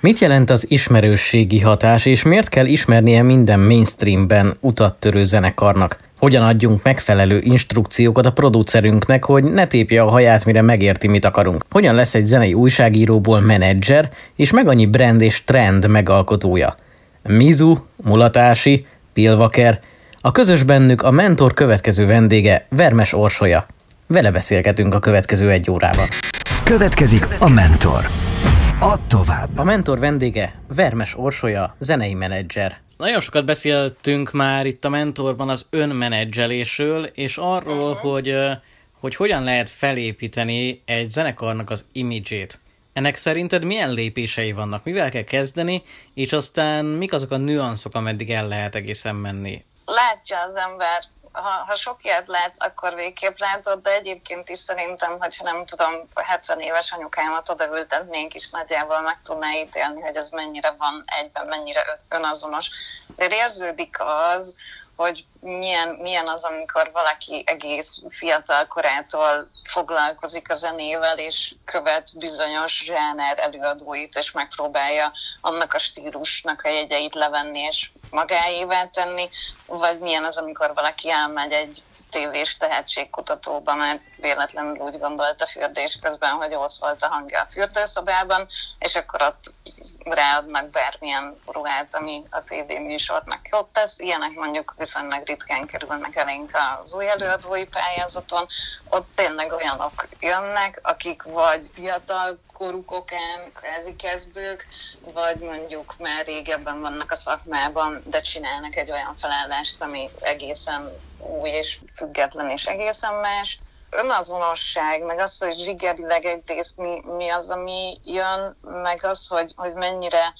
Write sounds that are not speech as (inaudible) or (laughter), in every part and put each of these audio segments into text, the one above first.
Mit jelent az ismerősségi hatás, és miért kell ismernie minden mainstreamben utattörő zenekarnak? Hogyan adjunk megfelelő instrukciókat a producerünknek, hogy ne tépje a haját, mire megérti, mit akarunk? Hogyan lesz egy zenei újságíróból menedzser, és meg annyi brand és trend megalkotója? Mizu, Mulatási, Pilvaker, a közös bennük a mentor következő vendége Vermes Orsolya. Vele beszélgetünk a következő egy órában. Következik a mentor. Add tovább. A mentor vendége Vermes Orsolya, zenei menedzser. Nagyon sokat beszéltünk már itt a mentorban az önmenedzselésről, és arról, hogy, hogy hogyan lehet felépíteni egy zenekarnak az imidzsét. Ennek szerinted milyen lépései vannak, mivel kell kezdeni, és aztán mik azok a nüanszok, ameddig el lehet egészen menni? Látja az ember ha, ha sok ilyet látsz, akkor végképp látod, de egyébként is szerintem, hogyha nem tudom, 70 éves anyukámat odaültetnénk is nagyjából meg tudná ítélni, hogy ez mennyire van egyben, mennyire önazonos. De érződik az, hogy milyen, milyen az, amikor valaki egész fiatal korától foglalkozik a zenével, és követ bizonyos zsáner előadóit, és megpróbálja annak a stílusnak a jegyeit levenni, és magáévá tenni, vagy milyen az, amikor valaki elmegy egy tévés tehetségkutatóba, mert véletlenül úgy gondolta fürdés közben, hogy ott volt a hangja a fürdőszobában, és akkor ott ráadnak bármilyen ruhát, ami a tévéműsornak jót tesz. Ilyenek mondjuk viszonylag ritkán kerülnek elénk az új előadói pályázaton. Ott tényleg olyanok jönnek, akik vagy fiatal koruk okán kvázi kezdők, vagy mondjuk már régebben vannak a szakmában, de csinálnak egy olyan felállást, ami egészen új és független és egészen más. Önazonosság, meg az, hogy zsigerileg egyrészt mi, mi az, ami jön, meg az, hogy, hogy mennyire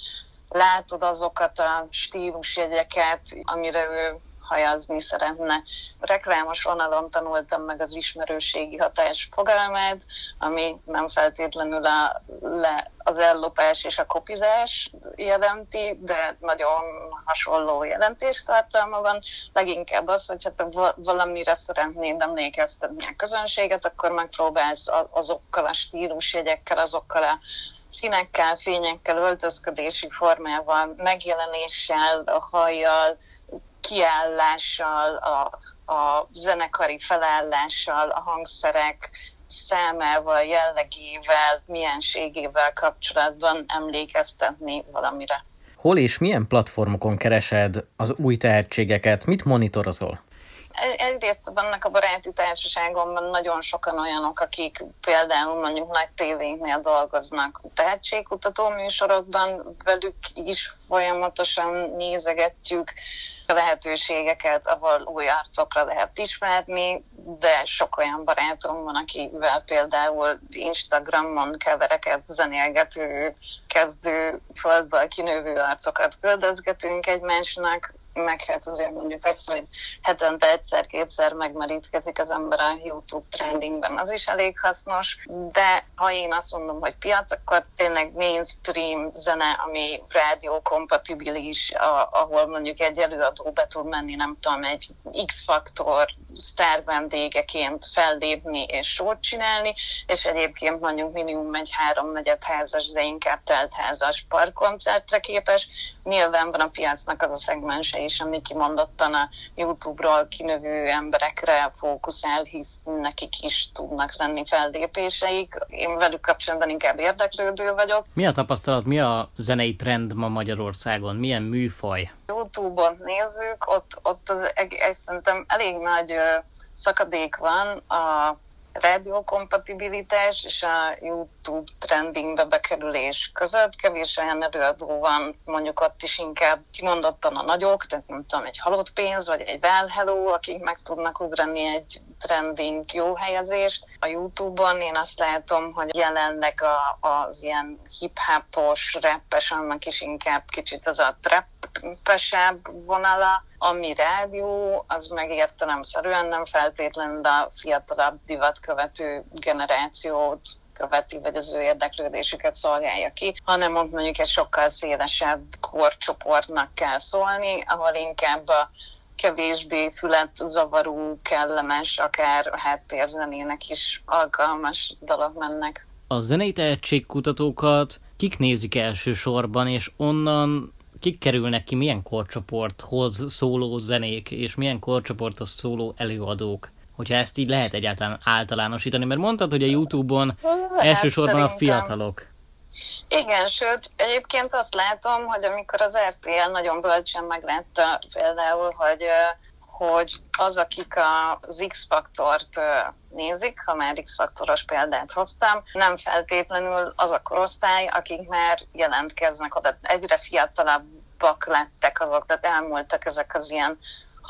látod azokat a stílusjegyeket, amire ő hajazni szeretne. Reklámos vonalon tanultam meg az ismerőségi hatás fogalmát, ami nem feltétlenül a, le, az ellopás és a kopizás jelenti, de nagyon hasonló jelentéstartalma van. Leginkább az, hogy hát valamire szeretnéd emlékeztetni a közönséget, akkor megpróbálsz azokkal a stílusjegyekkel, azokkal a színekkel, fényekkel, öltözködési formával, megjelenéssel, a hajjal, kiállással, a, a zenekari felállással, a hangszerek számával, jellegével, mienségével kapcsolatban emlékeztetni valamire. Hol és milyen platformokon keresed az új tehetségeket? Mit monitorozol? Egyrészt vannak a baráti társaságomban nagyon sokan olyanok, akik például mondjuk nagy tévénknél dolgoznak tehetségkutató műsorokban, velük is folyamatosan nézegetjük lehetőségeket, ahol új arcokra lehet ismerni, de sok olyan barátom van, akivel például Instagramon kevereket zenélgető, kezdő földből kinövő arcokat küldözgetünk egymásnak, meg hát azért mondjuk azt, hogy hetente egyszer-kétszer megmerítkezik az ember a YouTube trendingben, az is elég hasznos, de ha én azt mondom, hogy piac, akkor tényleg mainstream zene, ami rádió kompatibilis, ahol mondjuk egy előadó be tud menni, nem tudom, egy X-faktor sztár vendégeként fellépni és sót csinálni, és egyébként mondjuk minimum egy háromnegyed házas, de inkább teltházas parkkoncertre képes. Nyilván van a piacnak az a szegmense is, ami kimondottan a YouTube-ról kinövő emberekre fókuszál, hisz nekik is tudnak lenni fellépéseik. Én velük kapcsolatban inkább érdeklődő vagyok. Mi a tapasztalat, mi a zenei trend ma Magyarországon? Milyen műfaj? YouTube-on nézzük, ott, ott az, egy, szerintem elég nagy szakadék van a rádiókompatibilitás és a YouTube trendingbe bekerülés között. Kevés olyan előadó van, mondjuk ott is inkább kimondottan a nagyok, tehát nem tudom, egy halott pénz, vagy egy well hello, akik meg tudnak ugrani egy trending jó helyezést. A YouTube-on én azt látom, hogy jelenleg a, az ilyen hip-hopos, rappes, annak is inkább kicsit az a trappesebb vonala, ami rádió, az meg értelemszerűen nem feltétlenül a fiatalabb divatkövető generációt követi, vagy az ő érdeklődésüket szolgálja ki, hanem ott mondjuk egy sokkal szélesebb korcsoportnak kell szólni, ahol inkább a kevésbé fület zavaró, kellemes, akár háttérzenének is alkalmas dolog mennek. A zenei tehetségkutatókat kik nézik elsősorban, és onnan kik kerülnek ki, milyen korcsoporthoz szóló zenék, és milyen korcsoporthoz szóló előadók? Hogyha ezt így lehet egyáltalán általánosítani, mert mondtad, hogy a Youtube-on lehet, elsősorban szerintem. a fiatalok. Igen, sőt, egyébként azt látom, hogy amikor az RTL nagyon bölcsen meglátta például, hogy hogy az, akik az X-faktort nézik, ha már X-faktoros példát hoztam, nem feltétlenül az a korosztály, akik már jelentkeznek oda. Egyre fiatalabbak lettek azok, tehát elmúltak ezek az ilyen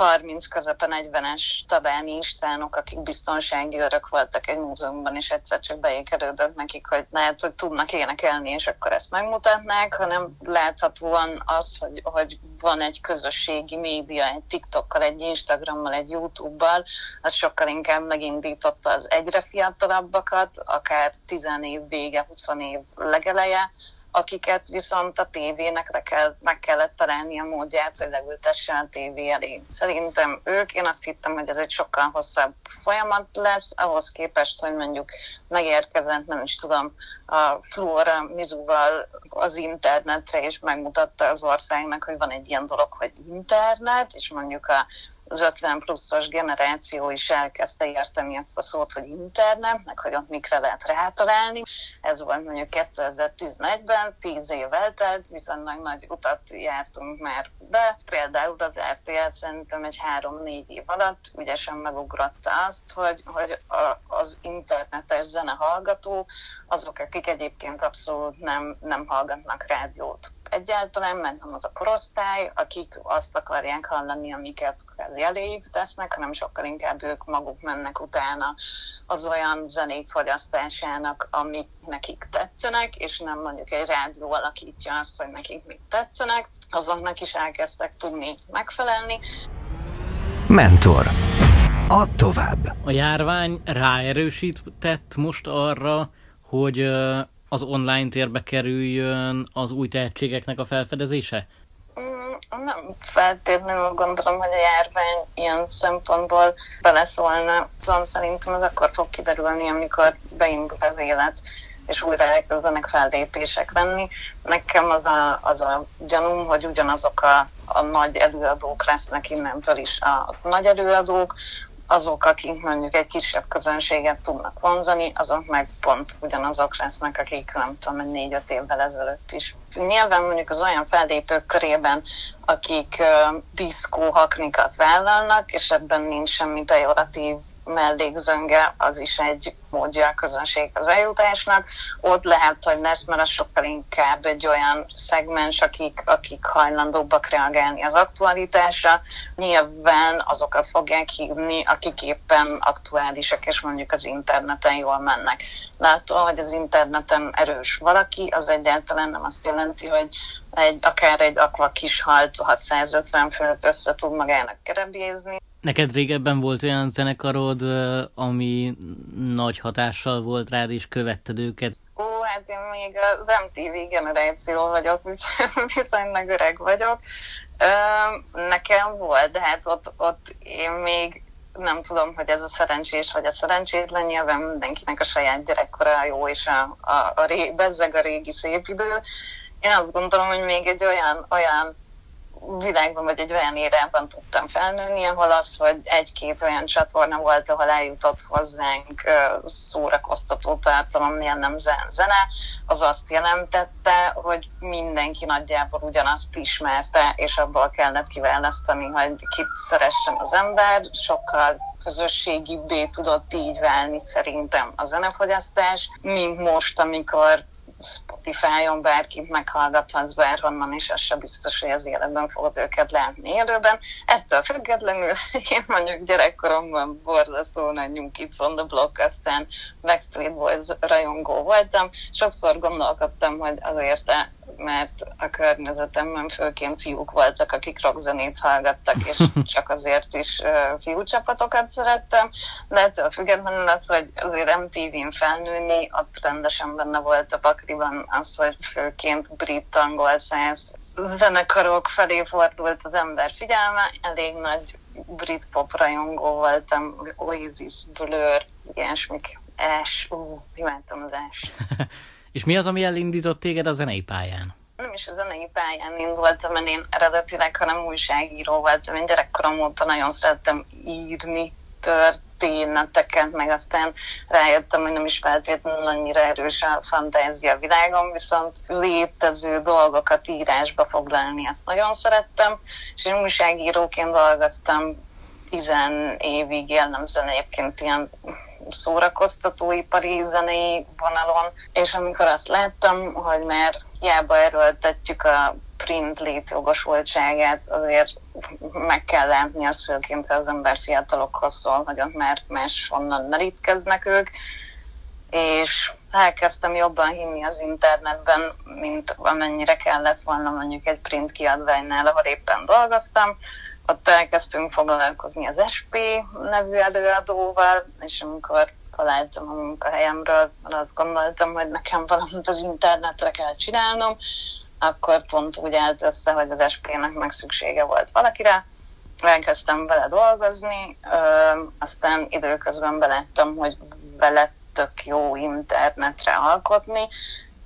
30 közepen 40-es Tabáni Istvánok, akik biztonsági örök voltak egy múzeumban, és egyszer csak beékerődött nekik, hogy lehet, hogy tudnak énekelni, és akkor ezt megmutatnák, hanem láthatóan az, hogy, hogy van egy közösségi média, egy TikTokkal, egy Instagrammal, egy YouTube-bal, az sokkal inkább megindította az egyre fiatalabbakat, akár 10 év vége, 20 év legeleje, akiket viszont a tévének kell, meg kellett találni a módját, hogy leültesse a tévé elé. Szerintem ők, én azt hittem, hogy ez egy sokkal hosszabb folyamat lesz, ahhoz képest, hogy mondjuk megérkezett, nem is tudom, a Flora Mizuval az internetre, és megmutatta az országnak, hogy van egy ilyen dolog, hogy internet, és mondjuk a az 50 pluszos generáció is elkezdte érteni ezt a szót, hogy internet, meg hogy ott mikre lehet rátalálni. Ez volt mondjuk 2011-ben, 10 év eltelt, viszonylag nagy utat jártunk már be. Például az RTL szerintem egy 3-4 év alatt ügyesen megugrotta azt, hogy, hogy a, az internetes zenehallgatók, azok, akik egyébként abszolút nem, nem hallgatnak rádiót egyáltalán, mert nem az a korosztály, akik azt akarják hallani, amiket eléjük tesznek, hanem sokkal inkább ők maguk mennek utána az olyan zenék fogyasztásának, amik nekik tetszenek, és nem mondjuk egy rádió alakítja azt, hogy nekik mit tetszenek, azoknak is elkezdtek tudni megfelelni. Mentor. A tovább. A járvány ráerősített most arra, hogy az online térbe kerüljön az új tehetségeknek a felfedezése? Nem feltétlenül gondolom, hogy a járvány ilyen szempontból beleszólna. Szóval szerintem az akkor fog kiderülni, amikor beindul az élet és újra elkezdenek fellépések lenni. Nekem az a, az a gyanúm, hogy ugyanazok a, a nagy előadók lesznek innentől is a nagy előadók, azok, akik mondjuk egy kisebb közönséget tudnak vonzani, azok meg pont ugyanazok lesznek, akik nem tudom, négy-öt évvel ezelőtt is. Nyilván mondjuk az olyan fellépők körében, akik uh, diszkó haknikat vállalnak, és ebben nincs semmi pejoratív mellékzönge, az is egy módja a közönség az eljutásnak. Ott lehet, hogy lesz, mert az sokkal inkább egy olyan szegmens, akik, akik hajlandóbbak reagálni az aktualitásra. Nyilván azokat fogják hívni, akik éppen aktuálisak, és mondjuk az interneten jól mennek. Látom, hogy az interneten erős valaki, az egyáltalán nem azt jelenti, hogy egy, akár egy akva kis halt 650 fölött össze tud magának kerebézni. Neked régebben volt olyan zenekarod, ami nagy hatással volt rád, és követted őket? Ó, hát én még az MTV generáció vagyok, (laughs) viszonylag öreg vagyok. Nekem volt, de hát ott, ott én még nem tudom, hogy ez a szerencsés vagy a szerencsétlen, nyilván mindenkinek a saját gyerekkora jó, és a, a, a ré, bezzeg a régi szép idő. Én azt gondolom, hogy még egy olyan, olyan világban, vagy egy olyan érában tudtam felnőni, ahol az, hogy egy-két olyan csatorna volt, ahol eljutott hozzánk szórakoztató tartalom, milyen nem zene, az azt jelentette, hogy mindenki nagyjából ugyanazt ismerte, és abból kellett kiválasztani, hogy kit szeressen az ember, sokkal közösségibbé tudott így válni szerintem a zenefogyasztás, mint most, amikor Spotify-on bárkit meghallgathatsz bárhonnan, és az sem biztos, hogy az életben fogod őket látni élőben. Ettől függetlenül (laughs) én mondjuk gyerekkoromban borzasztó nagy New Kids on the Block, aztán Backstreet Boys rajongó voltam. Sokszor gondolkodtam, hogy azért mert a környezetemben főként fiúk voltak, akik rockzenét hallgattak, és (laughs) csak azért is fiúcsapatokat szerettem, de ettől függetlenül az, hogy azért MTV-n felnőni, ott rendesen benne volt a pakliban az, hogy főként brit angol száz zenekarok felé fordult az ember figyelme, elég nagy brit pop rajongó voltam, Oasis, Blur, ilyesmik, Ash, ú, imádtam az Ash-t. (laughs) És mi az, ami elindított téged a zenei pályán? nem is a zenei pályán indultam, mert én eredetileg, hanem újságíró voltam. Én gyerekkorom óta nagyon szerettem írni, történeteket, meg aztán rájöttem, hogy nem is feltétlenül annyira erős a fantázia világon, viszont létező dolgokat írásba foglalni, azt nagyon szerettem, és én újságíróként dolgoztam tizen évig jellemzően egyébként ilyen szórakoztatóipari zenei vonalon, és amikor azt láttam, hogy már hiába erőltetjük a print létjogosultságát, azért meg kell látni azt főként, az ember fiatalokhoz szól, hogy ott már máshonnan merítkeznek ők, és elkezdtem jobban hinni az internetben, mint amennyire kellett volna mondjuk egy print kiadványnál, ahol éppen dolgoztam. Ott elkezdtünk foglalkozni az SP nevű előadóval, és amikor találtam a munkahelyemről, azt gondoltam, hogy nekem valamit az internetre kell csinálnom, akkor pont úgy állt össze, hogy az SP-nek meg szüksége volt valakire, elkezdtem vele dolgozni, aztán időközben beláttam, hogy vele tök jó internetre alkotni,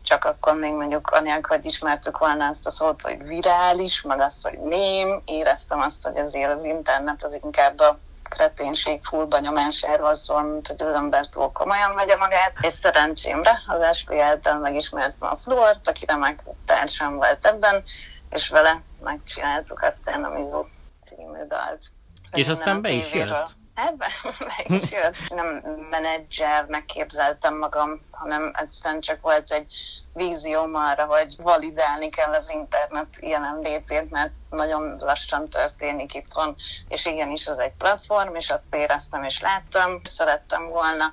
csak akkor még mondjuk anélkül, hogy ismertük volna ezt a szót, hogy virális, meg azt, hogy mém, éreztem azt, hogy azért az internet az inkább a kreténség fullba nyomásáról szól, mint hogy az ember túl komolyan megye magát. És szerencsémre az SP által megismertem a Fluort, akire meg társam volt ebben, és vele megcsináltuk aztán a Mizu című dalt. És aztán be is jött? Be, be is jött. Nem menedzsernek képzeltem magam, hanem egyszerűen csak volt egy vízióm arra, hogy validálni kell az internet jelenlétét, mert nagyon lassan történik itt van, és igenis ez egy platform, és azt éreztem és láttam, szerettem volna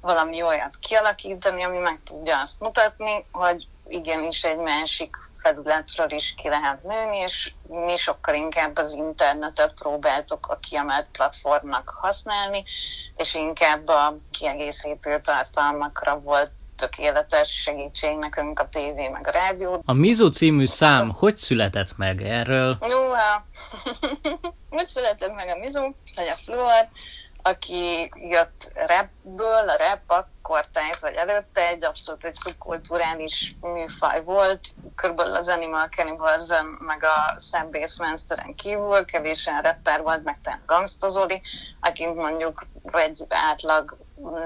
valami olyat kialakítani, ami meg tudja azt mutatni, hogy igenis egy másik felületről is ki lehet nőni, és mi sokkal inkább az internetet próbáltuk a kiemelt platformnak használni, és inkább a kiegészítő tartalmakra volt tökéletes segítség nekünk a tévé meg a rádió. A Mizu című szám hogy született meg erről? Jó, (laughs) hogy született meg a Mizu, vagy a Fluor, aki jött rapből, a rap akkor tájt vagy előtte egy abszolút egy szubkulturális műfaj volt, körülbelül az Animal Cannibalism meg a Sam Basemasteren kívül kevésen rapper volt, meg te Gangsta Zoli, akint mondjuk egy átlag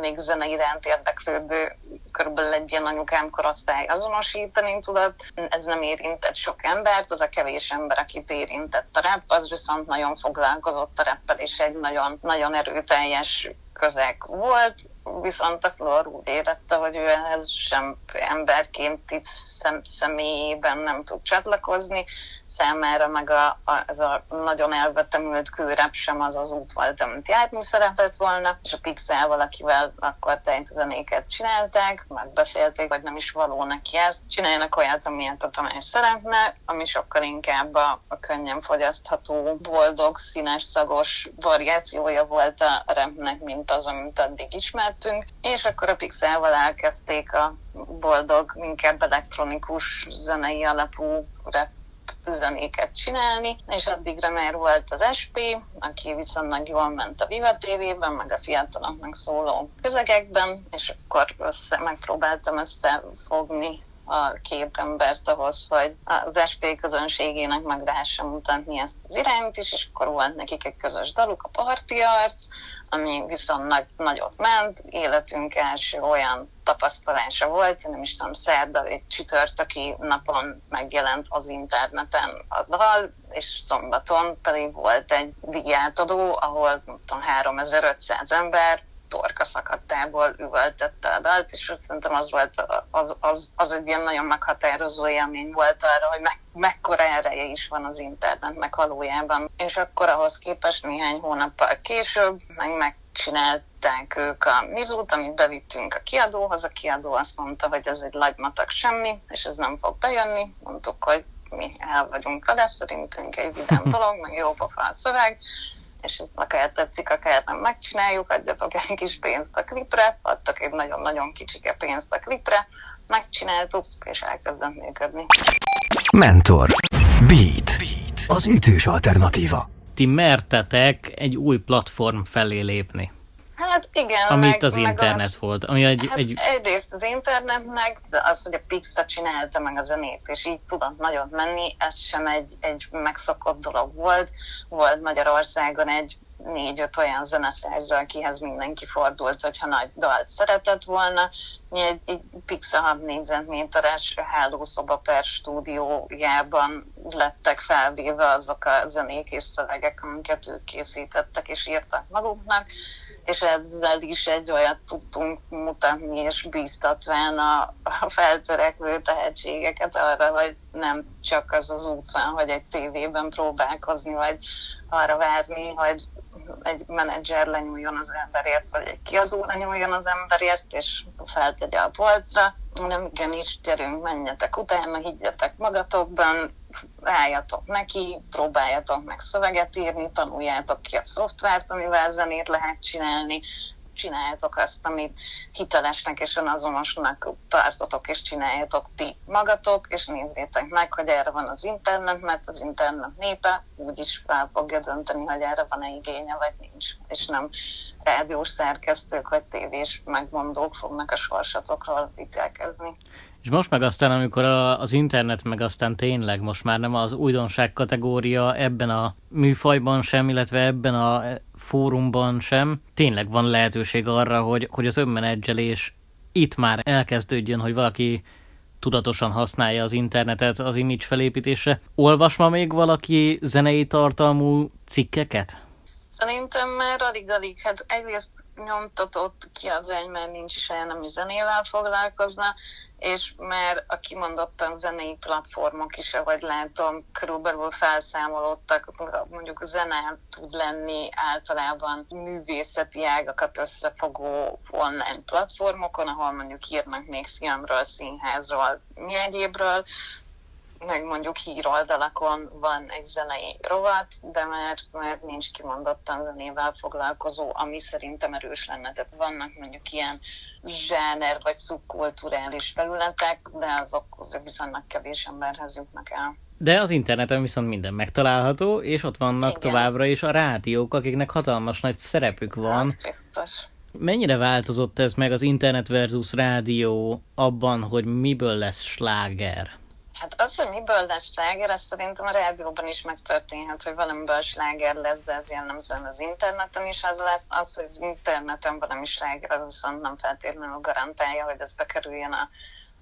még zene iránt érdeklődő körülbelül egy ilyen anyukám korosztály azonosítani tudott. Ez nem érintett sok embert, az a kevés ember, akit érintett a rap, az viszont nagyon foglalkozott a rappel, és egy nagyon, nagyon erőteljes közeg volt, viszont a Flor úgy érezte, hogy ő ehhez sem emberként itt szem, személyében nem tud csatlakozni, számára meg a, a, ez a nagyon elvetemült kőrep sem az az út volt, amit járni szeretett volna, és a Pixel valakivel akkor zenéket csinálták, megbeszélték, vagy nem is való neki ezt, csináljanak olyat, amilyet a Tamás szeretne, ami sokkal inkább a, a könnyen fogyasztható, boldog, színes, szagos variációja volt a repnek, mint az, amit addig ismertünk, és akkor a Pixelval elkezdték a boldog, inkább elektronikus zenei alapú rap zenéket csinálni, és addigra már volt az SP, aki viszonylag jól ment a Viva TV-ben, meg a fiataloknak szóló közegekben, és akkor össze, megpróbáltam összefogni a két embert ahhoz, hogy az SP közönségének meg lehessen mutatni ezt az irányt is, és akkor volt nekik egy közös daluk, a Parti Arc, ami viszont nagyot ment, életünk első olyan tapasztalása volt, nem is tudom, szerda egy csütörtöki napon megjelent az interneten a dal, és szombaton pedig volt egy díjátadó, ahol tudom, 3500 ember torka szakadtából üvöltette a dalt, és szerintem az volt, az, az, az egy ilyen nagyon meghatározó élmény volt arra, hogy meg, mekkora ereje is van az internetnek valójában. És akkor ahhoz képest néhány hónappal később meg megcsinálták ők a mizút, amit bevittünk a kiadóhoz. A kiadó azt mondta, hogy ez egy lagymatak semmi, és ez nem fog bejönni. Mondtuk, hogy mi el vagyunk vele, szerintünk egy vidám (laughs) dolog, meg jó pofa a szöveg, és ez akár tetszik, akár nem megcsináljuk, adjatok egy kis pénzt a klipre, adtak egy nagyon-nagyon kicsike pénzt a klipre, megcsináltuk, és elkezdett működni. Mentor. Beat. Beat. Az ütős alternatíva. Ti mertetek egy új platform felé lépni. Hát igen. Amit meg, az meg internet az, volt. Ami egy, hát egy... Egyrészt az internet meg, de az, hogy a Pixar csinálta meg a zenét, és így tudott nagyon menni, ez sem egy, egy megszokott dolog volt. Volt Magyarországon egy négy-öt olyan zeneszerző, akihez mindenki fordult, hogyha nagy dalt szeretett volna. Egy, egy Pixar 6 négyzetméteres hálószoba per stúdiójában lettek felvéve azok a zenék és szövegek, amiket ők készítettek és írtak maguknak és ezzel is egy olyat tudtunk mutatni és bíztatván a, a feltörekvő tehetségeket arra, hogy nem csak az az út van, hogy egy tévében próbálkozni, vagy arra várni, hogy egy menedzser lenyúljon az emberért, vagy egy kiadó lenyúljon az emberért, és feltegye a polcra, hanem igenis, gyerünk, menjetek utána, higgyetek magatokban, álljatok neki, próbáljatok meg szöveget írni, tanuljátok ki a szoftvert, amivel zenét lehet csinálni, csináljátok azt, amit hitelesnek és önazonosnak tartotok, és csináljátok ti magatok, és nézzétek meg, hogy erre van az internet, mert az internet népe úgyis fel fogja dönteni, hogy erre van-e igénye, vagy nincs, és nem rádiós szerkesztők vagy tévés megmondók fognak a sorsatokról ítélkezni. És most meg aztán, amikor a, az internet meg aztán tényleg most már nem az újdonság kategória ebben a műfajban sem, illetve ebben a fórumban sem, tényleg van lehetőség arra, hogy, hogy az önmenedzselés itt már elkezdődjön, hogy valaki tudatosan használja az internetet az image felépítésre. Olvas ma még valaki zenei tartalmú cikkeket? Szerintem már alig-alig, hát egyrészt nyomtatott kiadvány, mert nincs olyan, ami zenével foglalkozna, és már a kimondottan zenei platformok is, ahogy látom, körülbelül felszámolódtak, mondjuk zene tud lenni általában művészeti ágakat összefogó online platformokon, ahol mondjuk írnak még filmről, színházról, mi egyébről, meg mondjuk híroldalakon van egy zenei rovat, de már, már nincs kimondottan zenével foglalkozó, ami szerintem erős lenne. Tehát vannak mondjuk ilyen zsáner vagy szubkulturális felületek, de azok, azok viszonylag kevés emberhez jutnak el. De az interneten viszont minden megtalálható, és ott vannak Igen. továbbra is a rádiók, akiknek hatalmas nagy szerepük van. Az biztos. Mennyire változott ez meg az internet versus rádió abban, hogy miből lesz sláger? Hát az, hogy miből lesz sláger, az szerintem a rádióban is megtörténhet, hogy valamiből sláger lesz, de ez jellemzően az interneten is az lesz. Az, hogy az interneten valami sláger, az viszont nem feltétlenül garantálja, hogy ez bekerüljön a,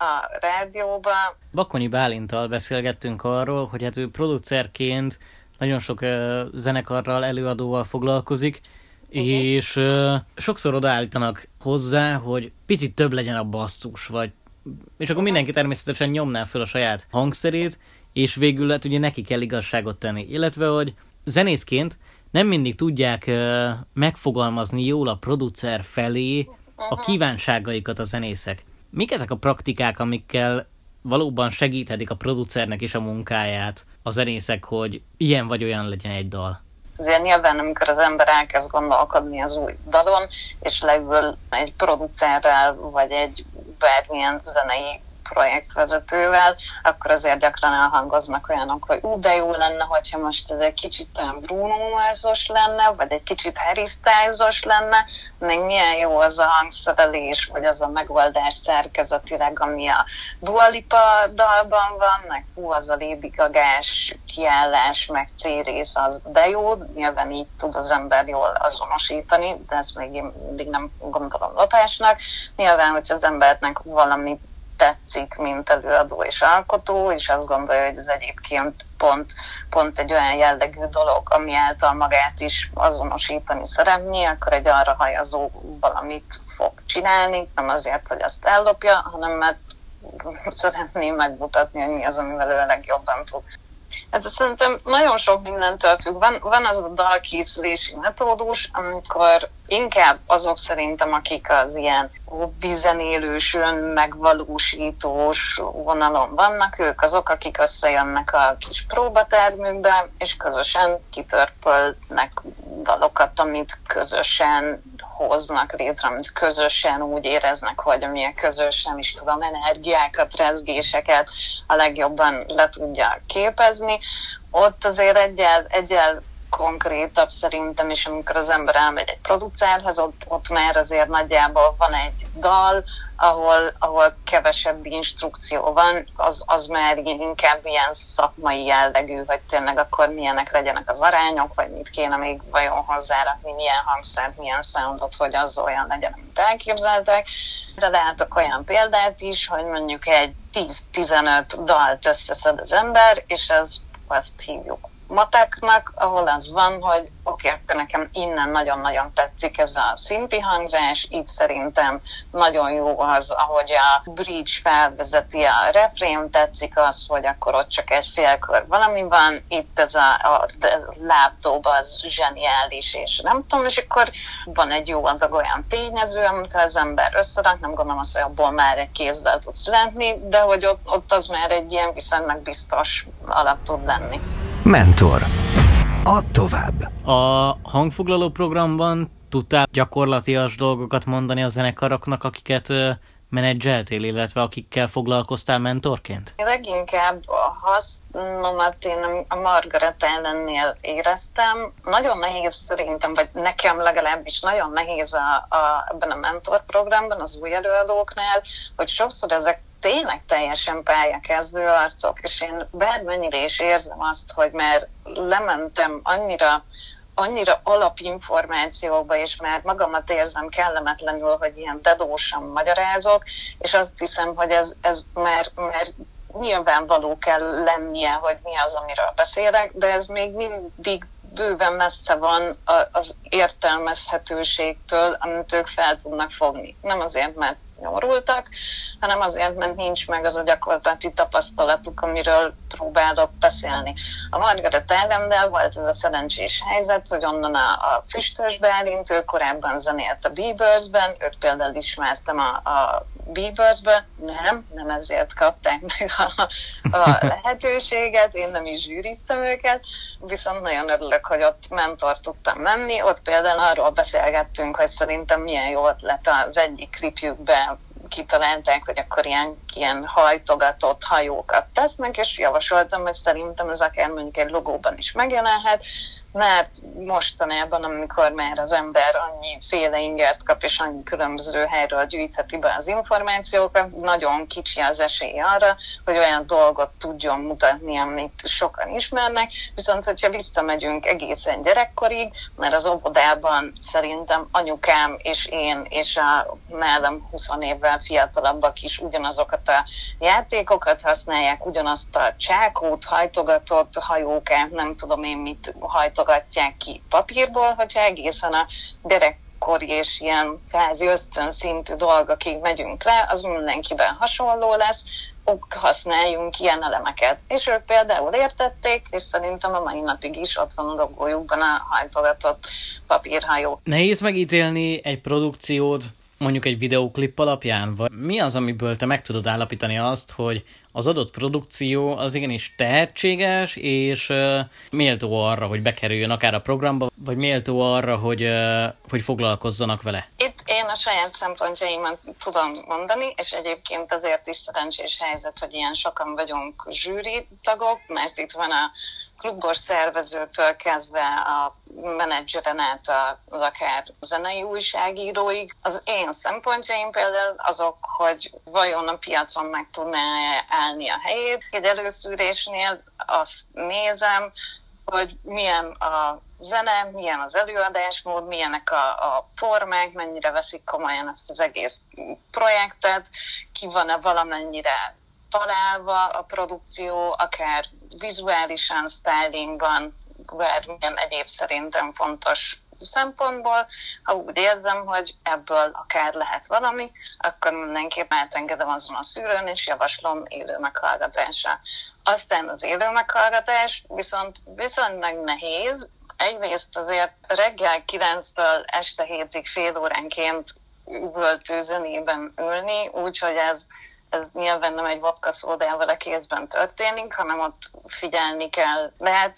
a rádióba. Bakonyi Bálintal beszélgettünk arról, hogy hát ő producerként nagyon sok uh, zenekarral, előadóval foglalkozik, uh-huh. és uh, sokszor odaállítanak hozzá, hogy picit több legyen a basszus, vagy és akkor mindenki természetesen nyomná fel a saját hangszerét, és végül hát ugye neki kell igazságot tenni. Illetve, hogy zenészként nem mindig tudják megfogalmazni jól a producer felé a kívánságaikat a zenészek. Mik ezek a praktikák, amikkel valóban segíthetik a producernek is a munkáját a zenészek, hogy ilyen vagy olyan legyen egy dal? Azért nyilván, amikor az ember elkezd gondolkodni az új dalon, és leül egy producerrel, vagy egy bármilyen zenei projektvezetővel, akkor azért gyakran elhangoznak olyanok, hogy ú, de jó lenne, hogyha most ez egy kicsit olyan Bruno Mars-os lenne, vagy egy kicsit Harry styles lenne, még milyen jó az a hangszerelés, vagy az a megoldás szerkezetileg, ami a Dua Lipa dalban van, meg fú, az a Lady Gaga-s kiállás, meg C-rész, az de jó, nyilván így tud az ember jól azonosítani, de ezt még én mindig nem gondolom lopásnak. Nyilván, hogy az embernek valami tetszik, mint előadó és alkotó, és azt gondolja, hogy ez egyébként pont, pont egy olyan jellegű dolog, ami által magát is azonosítani szeretné, akkor egy arra hajazó valamit fog csinálni, nem azért, hogy azt ellopja, hanem mert (laughs) szeretném megmutatni, hogy mi az, amivel ő a legjobban tud. Hát szerintem nagyon sok mindentől függ. Van, van az a dalkészülési metódus, amikor inkább azok szerintem, akik az ilyen hobbizenélős, megvalósítós vonalon vannak, ők azok, akik összejönnek a kis próbatermükbe, és közösen kitörpölnek dalokat, amit közösen hoznak létre, amit közösen úgy éreznek, hogy amilyen közös, nem is tudom, energiákat, rezgéseket a legjobban le tudja képezni. Ott azért egyel, egyel legkonkrétabb szerintem is, amikor az ember elmegy egy producerhez, ott, ott már azért nagyjából van egy dal, ahol, ahol kevesebb instrukció van, az, az már inkább ilyen szakmai jellegű, hogy tényleg akkor milyenek legyenek az arányok, vagy mit kéne még vajon hozzárakni, milyen hangszert, milyen soundot, hogy az olyan legyen, amit elképzeltek. De látok olyan példát is, hogy mondjuk egy 10-15 dalt összeszed az ember, és az azt hívjuk mateknak, ahol az van, hogy oké, okay, akkor nekem innen nagyon-nagyon tetszik ez a szinti hangzás, itt szerintem nagyon jó az, ahogy a bridge felvezeti a refrém, tetszik az, hogy akkor ott csak egy félkör valami van, itt ez a, a lábdob az zseniális, és nem tudom, és akkor van egy jó adag olyan tényező, amit az ember összerak, nem gondolom azt, hogy abból már egy kézzel tud születni, de hogy ott, ott az már egy ilyen viszonylag biztos alap tud lenni. Mentor. Add tovább. A hangfoglaló programban tudtál gyakorlatias dolgokat mondani a zenekaroknak, akiket menedzseltél, illetve akikkel foglalkoztál mentorként? Leginkább a hasznomat én a Margaret ellennél éreztem. Nagyon nehéz szerintem, vagy nekem legalábbis nagyon nehéz a, a, ebben a mentorprogramban, az új előadóknál, hogy sokszor ezek tényleg teljesen pályakezdő arcok, és én bármennyire is érzem azt, hogy mert lementem annyira annyira alapinformációba, és már magamat érzem kellemetlenül, hogy ilyen dedósan magyarázok, és azt hiszem, hogy ez, ez már, már nyilvánvaló kell lennie, hogy mi az, amiről beszélek, de ez még mindig bőven messze van az értelmezhetőségtől, amit ők fel tudnak fogni. Nem azért, mert nyomorultak, hanem azért, mert nincs meg az a gyakorlati tapasztalatuk, amiről próbálok beszélni. A Margaret Adamdel volt ez a szerencsés helyzet, hogy onnan a, a Füstös Bálint, ő korábban zenélt a Biebersben, őt például ismertem a, a Biebersbe, nem, nem ezért kapták meg a, a (laughs) lehetőséget, én nem is zsűriztem őket, viszont nagyon örülök, hogy ott mentor tudtam menni, ott például arról beszélgettünk, hogy szerintem milyen jó ötlet az egyik klipjükbe kitalálták, hogy akkor ilyen, ilyen hajtogatott hajókat tesznek, és javasoltam, hogy szerintem ez akár mondjuk egy logóban is megjelenhet, mert mostanában, amikor már az ember annyi féle ingert kap, és annyi különböző helyről gyűjtheti be az információkat, nagyon kicsi az esély arra, hogy olyan dolgot tudjon mutatni, amit sokan ismernek, viszont hogyha visszamegyünk egészen gyerekkorig, mert az óvodában szerintem anyukám és én és a mellem 20 évvel fiatalabbak is ugyanazokat a játékokat használják, ugyanazt a csákót, hajtogatott hajókát, nem tudom én mit hajtogatott, bontogatják ki papírból, hogyha egészen a gyerekkori és ilyen kvázi ösztön szintű dolgokig megyünk le, az mindenkiben hasonló lesz, használjunk ilyen elemeket. És ők például értették, és szerintem a mai napig is ott van a logójukban a hajtogatott papírhajó. Nehéz megítélni egy produkciót mondjuk egy videóklip alapján? Vagy mi az, amiből te meg tudod állapítani azt, hogy az adott produkció az igenis tehetséges, és méltó arra, hogy bekerüljön akár a programba, vagy méltó arra, hogy, hogy foglalkozzanak vele? Itt én a saját szempontjaimat tudom mondani, és egyébként azért is szerencsés helyzet, hogy ilyen sokan vagyunk zsűri tagok, mert itt van a klubos szervezőtől kezdve a menedzseren át az akár zenei újságíróig. Az én szempontjaim például azok, hogy vajon a piacon meg tudná állni a helyét. Egy előszűrésnél azt nézem, hogy milyen a zene, milyen az előadásmód, milyenek a, a formák, mennyire veszik komolyan ezt az egész projektet, ki van-e valamennyire találva a produkció, akár vizuálisan, stylingban, bármilyen egyéb szerintem fontos szempontból, ha úgy érzem, hogy ebből akár lehet valami, akkor mindenképp átengedem azon a szűrőn, és javaslom élő meghallgatásra. Aztán az élő meghallgatás viszont viszonylag nehéz, egyrészt azért reggel 9-től este 7-ig fél óránként üvöltő zenében ülni, úgyhogy ez ez nyilván nem egy vodka szódával a kézben történik, hanem ott figyelni kell. De hát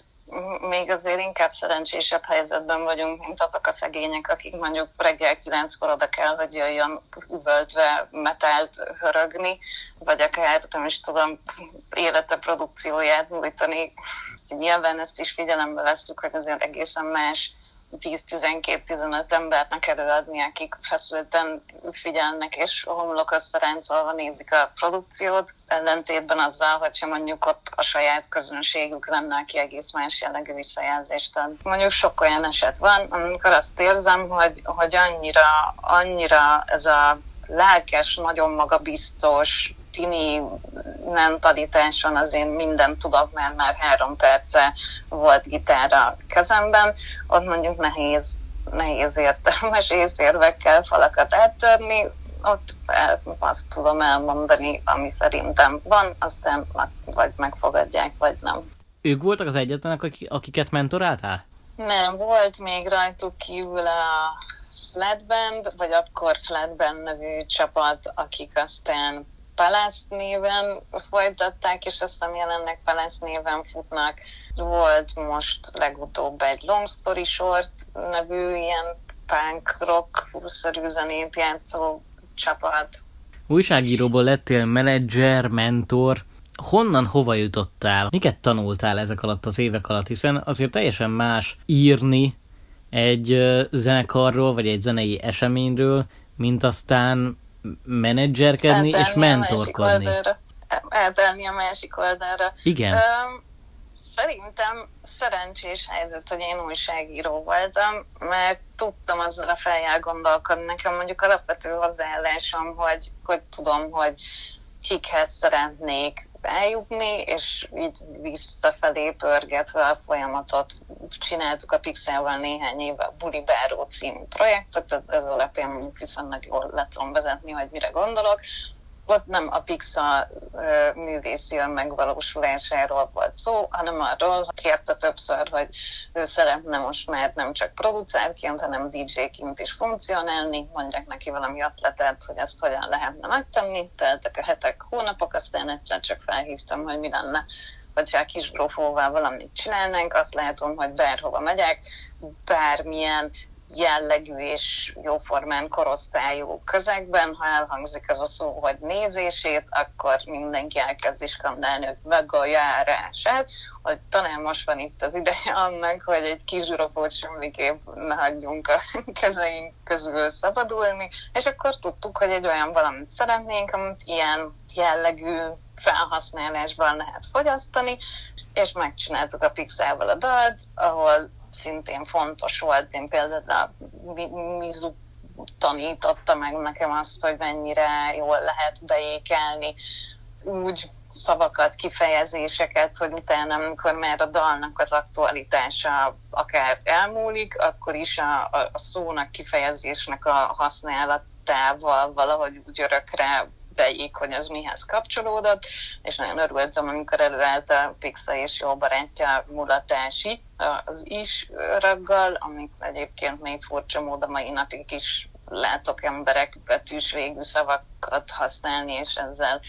még azért inkább szerencsésebb helyzetben vagyunk, mint azok a szegények, akik mondjuk reggel kilenckor oda kell, hogy jöjjön üvöltve metált hörögni, vagy akár nem is tudom, élete produkcióját nyújtani nyilván ezt is figyelembe vesztük, hogy azért egészen más 10-12-15 embernek előadni, akik feszülten figyelnek és homlok összeráncolva nézik a produkciót, ellentétben azzal, hogyha mondjuk ott a saját közönségük lenne, aki egész más jellegű visszajelzést ad. Mondjuk sok olyan eset van, amikor azt érzem, hogy, hogy annyira, annyira ez a lelkes, nagyon magabiztos, tini mentalitáson azért mindent tudok, mert már három perce volt gitárra kezemben, ott mondjuk nehéz, nehéz értelmes észérvekkel falakat áttörni, ott azt tudom elmondani, ami szerintem van, aztán vagy megfogadják, vagy nem. Ők voltak az egyetlenek, akiket mentoráltál? Nem, volt még rajtuk kívül a Flatband, vagy akkor Flatband nevű csapat, akik aztán Palace néven folytatták, és azt hiszem jelenleg Palace néven futnak. Volt most legutóbb egy Long Story Short nevű ilyen punk rock-szerű zenét játszó csapat. Újságíróból lettél menedzser, mentor. Honnan, hova jutottál? Miket tanultál ezek alatt az évek alatt? Hiszen azért teljesen más írni egy zenekarról, vagy egy zenei eseményről, mint aztán menedzserkedni és mentorkodni. Eltelni a másik oldalra. Igen. Um, szerintem szerencsés helyzet, hogy én újságíró voltam, mert tudtam azzal a feljel gondolkodni. Nekem mondjuk alapvető hozzáállásom, hogy, hogy tudom, hogy kikhez szeretnék eljutni, és így visszafelé pörgetve a folyamatot csináltuk a Pixelvel néhány éve a Buli Báró című projektet, ez alapján viszonylag jól le tudom vezetni, hogy mire gondolok ott nem a Pixar művészi megvalósulásáról volt szó, hanem arról, hogy kérte többször, hogy ő szeretne most már nem csak producerként, hanem DJ-ként is funkcionálni, mondják neki valami ötletet, hogy ezt hogyan lehetne megtenni, teltek a hetek, hónapok, aztán egyszer csak felhívtam, hogy mi lenne vagy a kis grófóval valamit csinálnánk, azt látom, hogy bárhova megyek, bármilyen jellegű és jóformán korosztályú közegben, ha elhangzik ez a szó, hogy nézését, akkor mindenki elkezd skandálni, hogy meg a járását, hogy talán most van itt az ideje annak, hogy egy kis zsuropót semmiképp ne hagyjunk a (laughs) kezeink közül szabadulni, és akkor tudtuk, hogy egy olyan valamit szeretnénk, amit ilyen jellegű felhasználásban lehet fogyasztani, és megcsináltuk a Pixelvel a dalt, ahol szintén fontos volt. Én például a Mizu tanította meg nekem azt, hogy mennyire jól lehet beékelni úgy szavakat, kifejezéseket, hogy utána, amikor már a dalnak az aktualitása akár elmúlik, akkor is a, a, szónak, kifejezésnek a használatával valahogy úgy örökre beig, hogy az mihez kapcsolódott, és nagyon örültem, amikor előállt a Pixa és jó barátja mulatási az is raggal, amik egyébként még furcsa módon mai napig is látok emberek betűs végű szavakat használni, és ezzel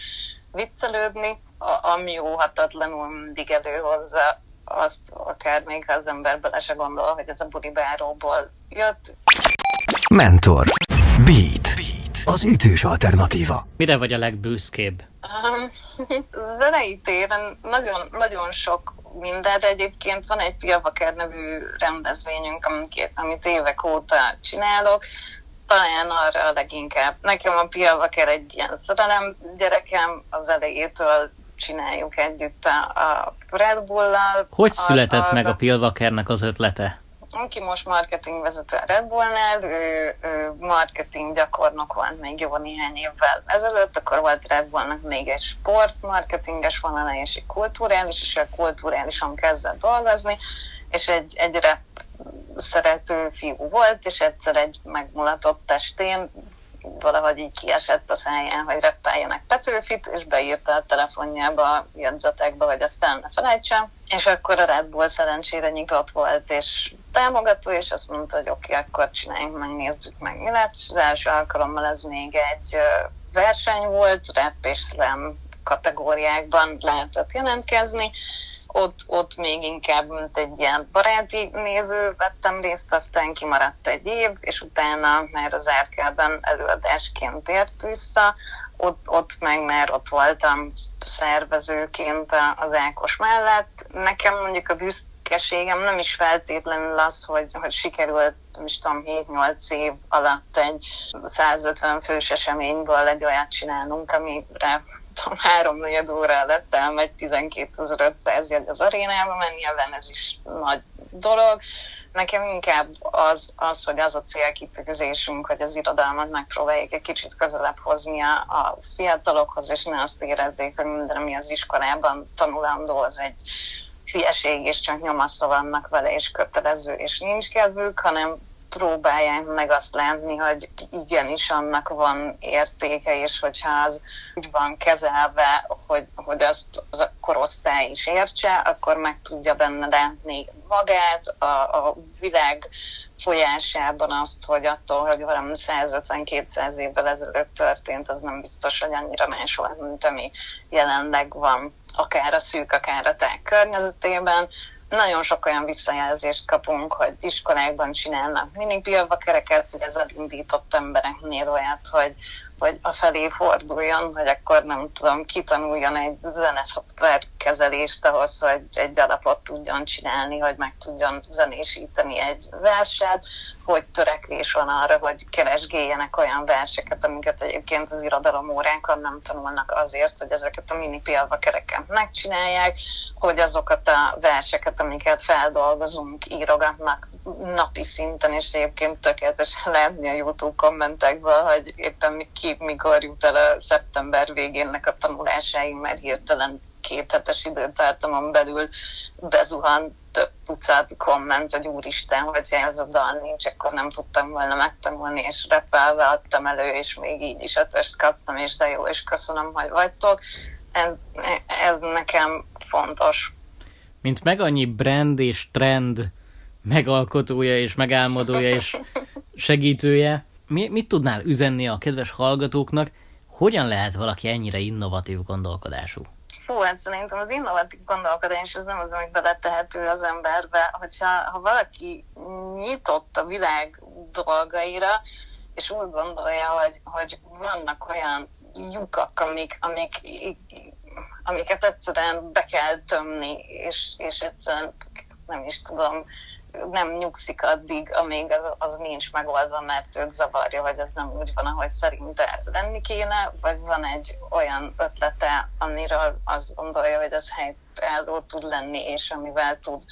viccelődni, ami óhatatlanul mindig előhozza azt, akár még ha az ember bele se gondol, hogy ez a buli báróból jött. Mentor. Beat. Az ütős alternatíva. Mire vagy a legbőszkébb? Um, zenei téren nagyon, nagyon sok minden, de egyébként van egy Pilvaker nevű rendezvényünk, amit, amit évek óta csinálok, talán arra a leginkább. Nekem a Pilvaker egy ilyen szerelem gyerekem, az elejétől csináljuk együtt a, a Red Bull-lal. Hogy született a, meg a Pilvakernek az ötlete? Aki most marketingvezető a Red Bullnál, ő, ő marketing gyakornok volt még jó néhány évvel ezelőtt, akkor volt Red Bullnak még egy sport marketinges vonala és egy kulturális, és a kulturálisan kezdett dolgozni, és egy, egy szerető fiú volt, és egyszer egy megmulatott testén valahogy így kiesett a száján, hogy reppeljenek Petőfit, és beírta a telefonjába, a jegyzetekbe, hogy aztán ne felejtsem. És akkor a Red Bull szerencsére nyitott volt, és támogató, és azt mondta, hogy oké, okay, akkor csináljunk meg, nézzük meg, mi lesz. És az első alkalommal ez még egy verseny volt, rap és slam kategóriákban lehetett jelentkezni, ott, ott még inkább, mint egy ilyen baráti néző vettem részt, aztán kimaradt egy év, és utána már az Erkelben előadásként ért vissza, ott, ott meg már ott voltam szervezőként az Ákos mellett. Nekem mondjuk a büszkeségem nem is feltétlenül az, hogy, hogy sikerült, is tudom, 7-8 év alatt egy 150 fős eseményből egy olyat csinálnunk, amire tudom, három negyed óra lett elmegy 12.500 jegy az arénába menni, nyilván ez is nagy dolog. Nekem inkább az, az, hogy az a célkitűzésünk, hogy az irodalmat megpróbáljuk egy kicsit közelebb hozni a, a fiatalokhoz, és ne azt érezzék, hogy minden, ami az iskolában tanulandó, az egy hülyeség, és csak nyomasztva vannak vele, és kötelező, és nincs kedvük, hanem próbálják meg azt látni, hogy igenis annak van értéke, és hogyha az úgy van kezelve, hogy, hogy azt az a korosztály is értse, akkor meg tudja benne látni magát, a, a világ folyásában azt, hogy attól, hogy valami 150-200 évvel ezelőtt történt, az nem biztos, hogy annyira más volt, mint ami jelenleg van, akár a szűk, akár a tág környezetében nagyon sok olyan visszajelzést kapunk, hogy iskolákban csinálnak. Minipilva kereket, hogy ez elindított embereknél olyat, hogy hogy felé forduljon, hogy akkor nem tudom, kitanuljon egy zeneszoftver kezelést ahhoz, hogy egy alapot tudjon csinálni, hogy meg tudjon zenésíteni egy verset, hogy törekvés van arra, hogy keresgéljenek olyan verseket, amiket egyébként az irodalom óránkon nem tanulnak azért, hogy ezeket a mini kereken megcsinálják, hogy azokat a verseket, amiket feldolgozunk, írogatnak napi szinten, és egyébként tökéletesen látni a YouTube kommentekből, hogy éppen ki mikor jut el a szeptember végénnek a tanulásáig, mert hirtelen két hetes időtartamon belül bezuhan több tucat komment, hogy úristen, hogy ez a dal nincs, akkor nem tudtam volna megtanulni, és repelve adtam elő, és még így is ötöst kaptam, és de jó, és köszönöm, hogy vagytok. Ez, ez nekem fontos. Mint meg annyi brand és trend megalkotója és megálmodója és (laughs) segítője, mi, mit tudnál üzenni a kedves hallgatóknak, hogyan lehet valaki ennyire innovatív gondolkodású? Fú, hát szerintem az innovatív gondolkodás az nem az, amit beletehető az emberbe. Hogyha ha valaki nyitott a világ dolgaira, és úgy gondolja, hogy, hogy vannak olyan lyukak, amik, amik, amiket egyszerűen be kell tömni, és, és egyszerűen nem is tudom, nem nyugszik addig, amíg az, az nincs megoldva, mert őt zavarja, hogy ez nem úgy van, ahogy szerinte lenni kéne, vagy van egy olyan ötlete, amiről azt gondolja, hogy az helytálló tud lenni, és amivel tud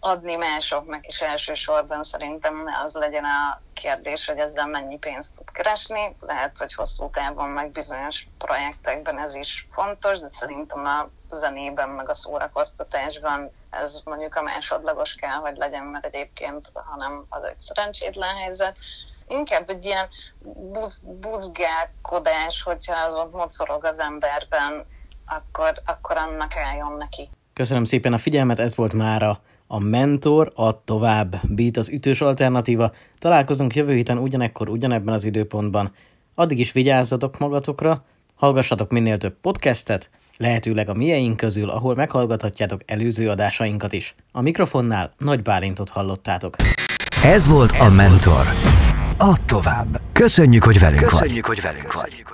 adni másoknak is elsősorban szerintem ne az legyen a kérdés, hogy ezzel mennyi pénzt tud keresni. Lehet, hogy hosszú távon meg bizonyos projektekben ez is fontos, de szerintem a zenében, meg a szórakoztatásban ez mondjuk a másodlagos kell, hogy legyen, mert egyébként, hanem az egy szerencsétlen helyzet. Inkább egy ilyen buz, buzgálkodás, hogyha az ott mocorog az emberben, akkor, akkor annak álljon neki. Köszönöm szépen a figyelmet, ez volt már a a mentor a tovább beat az ütős alternatíva. Találkozunk jövő héten ugyanekkor, ugyanebben az időpontban. Addig is vigyázzatok magatokra, hallgassatok minél több podcastet, lehetőleg a mieink közül, ahol meghallgathatjátok előző adásainkat is. A mikrofonnál Nagy Bálintot hallottátok. Ez volt Ez a Mentor. Volt. A tovább. Köszönjük, hogy velünk Köszönjük, vagy. hogy velünk vagy.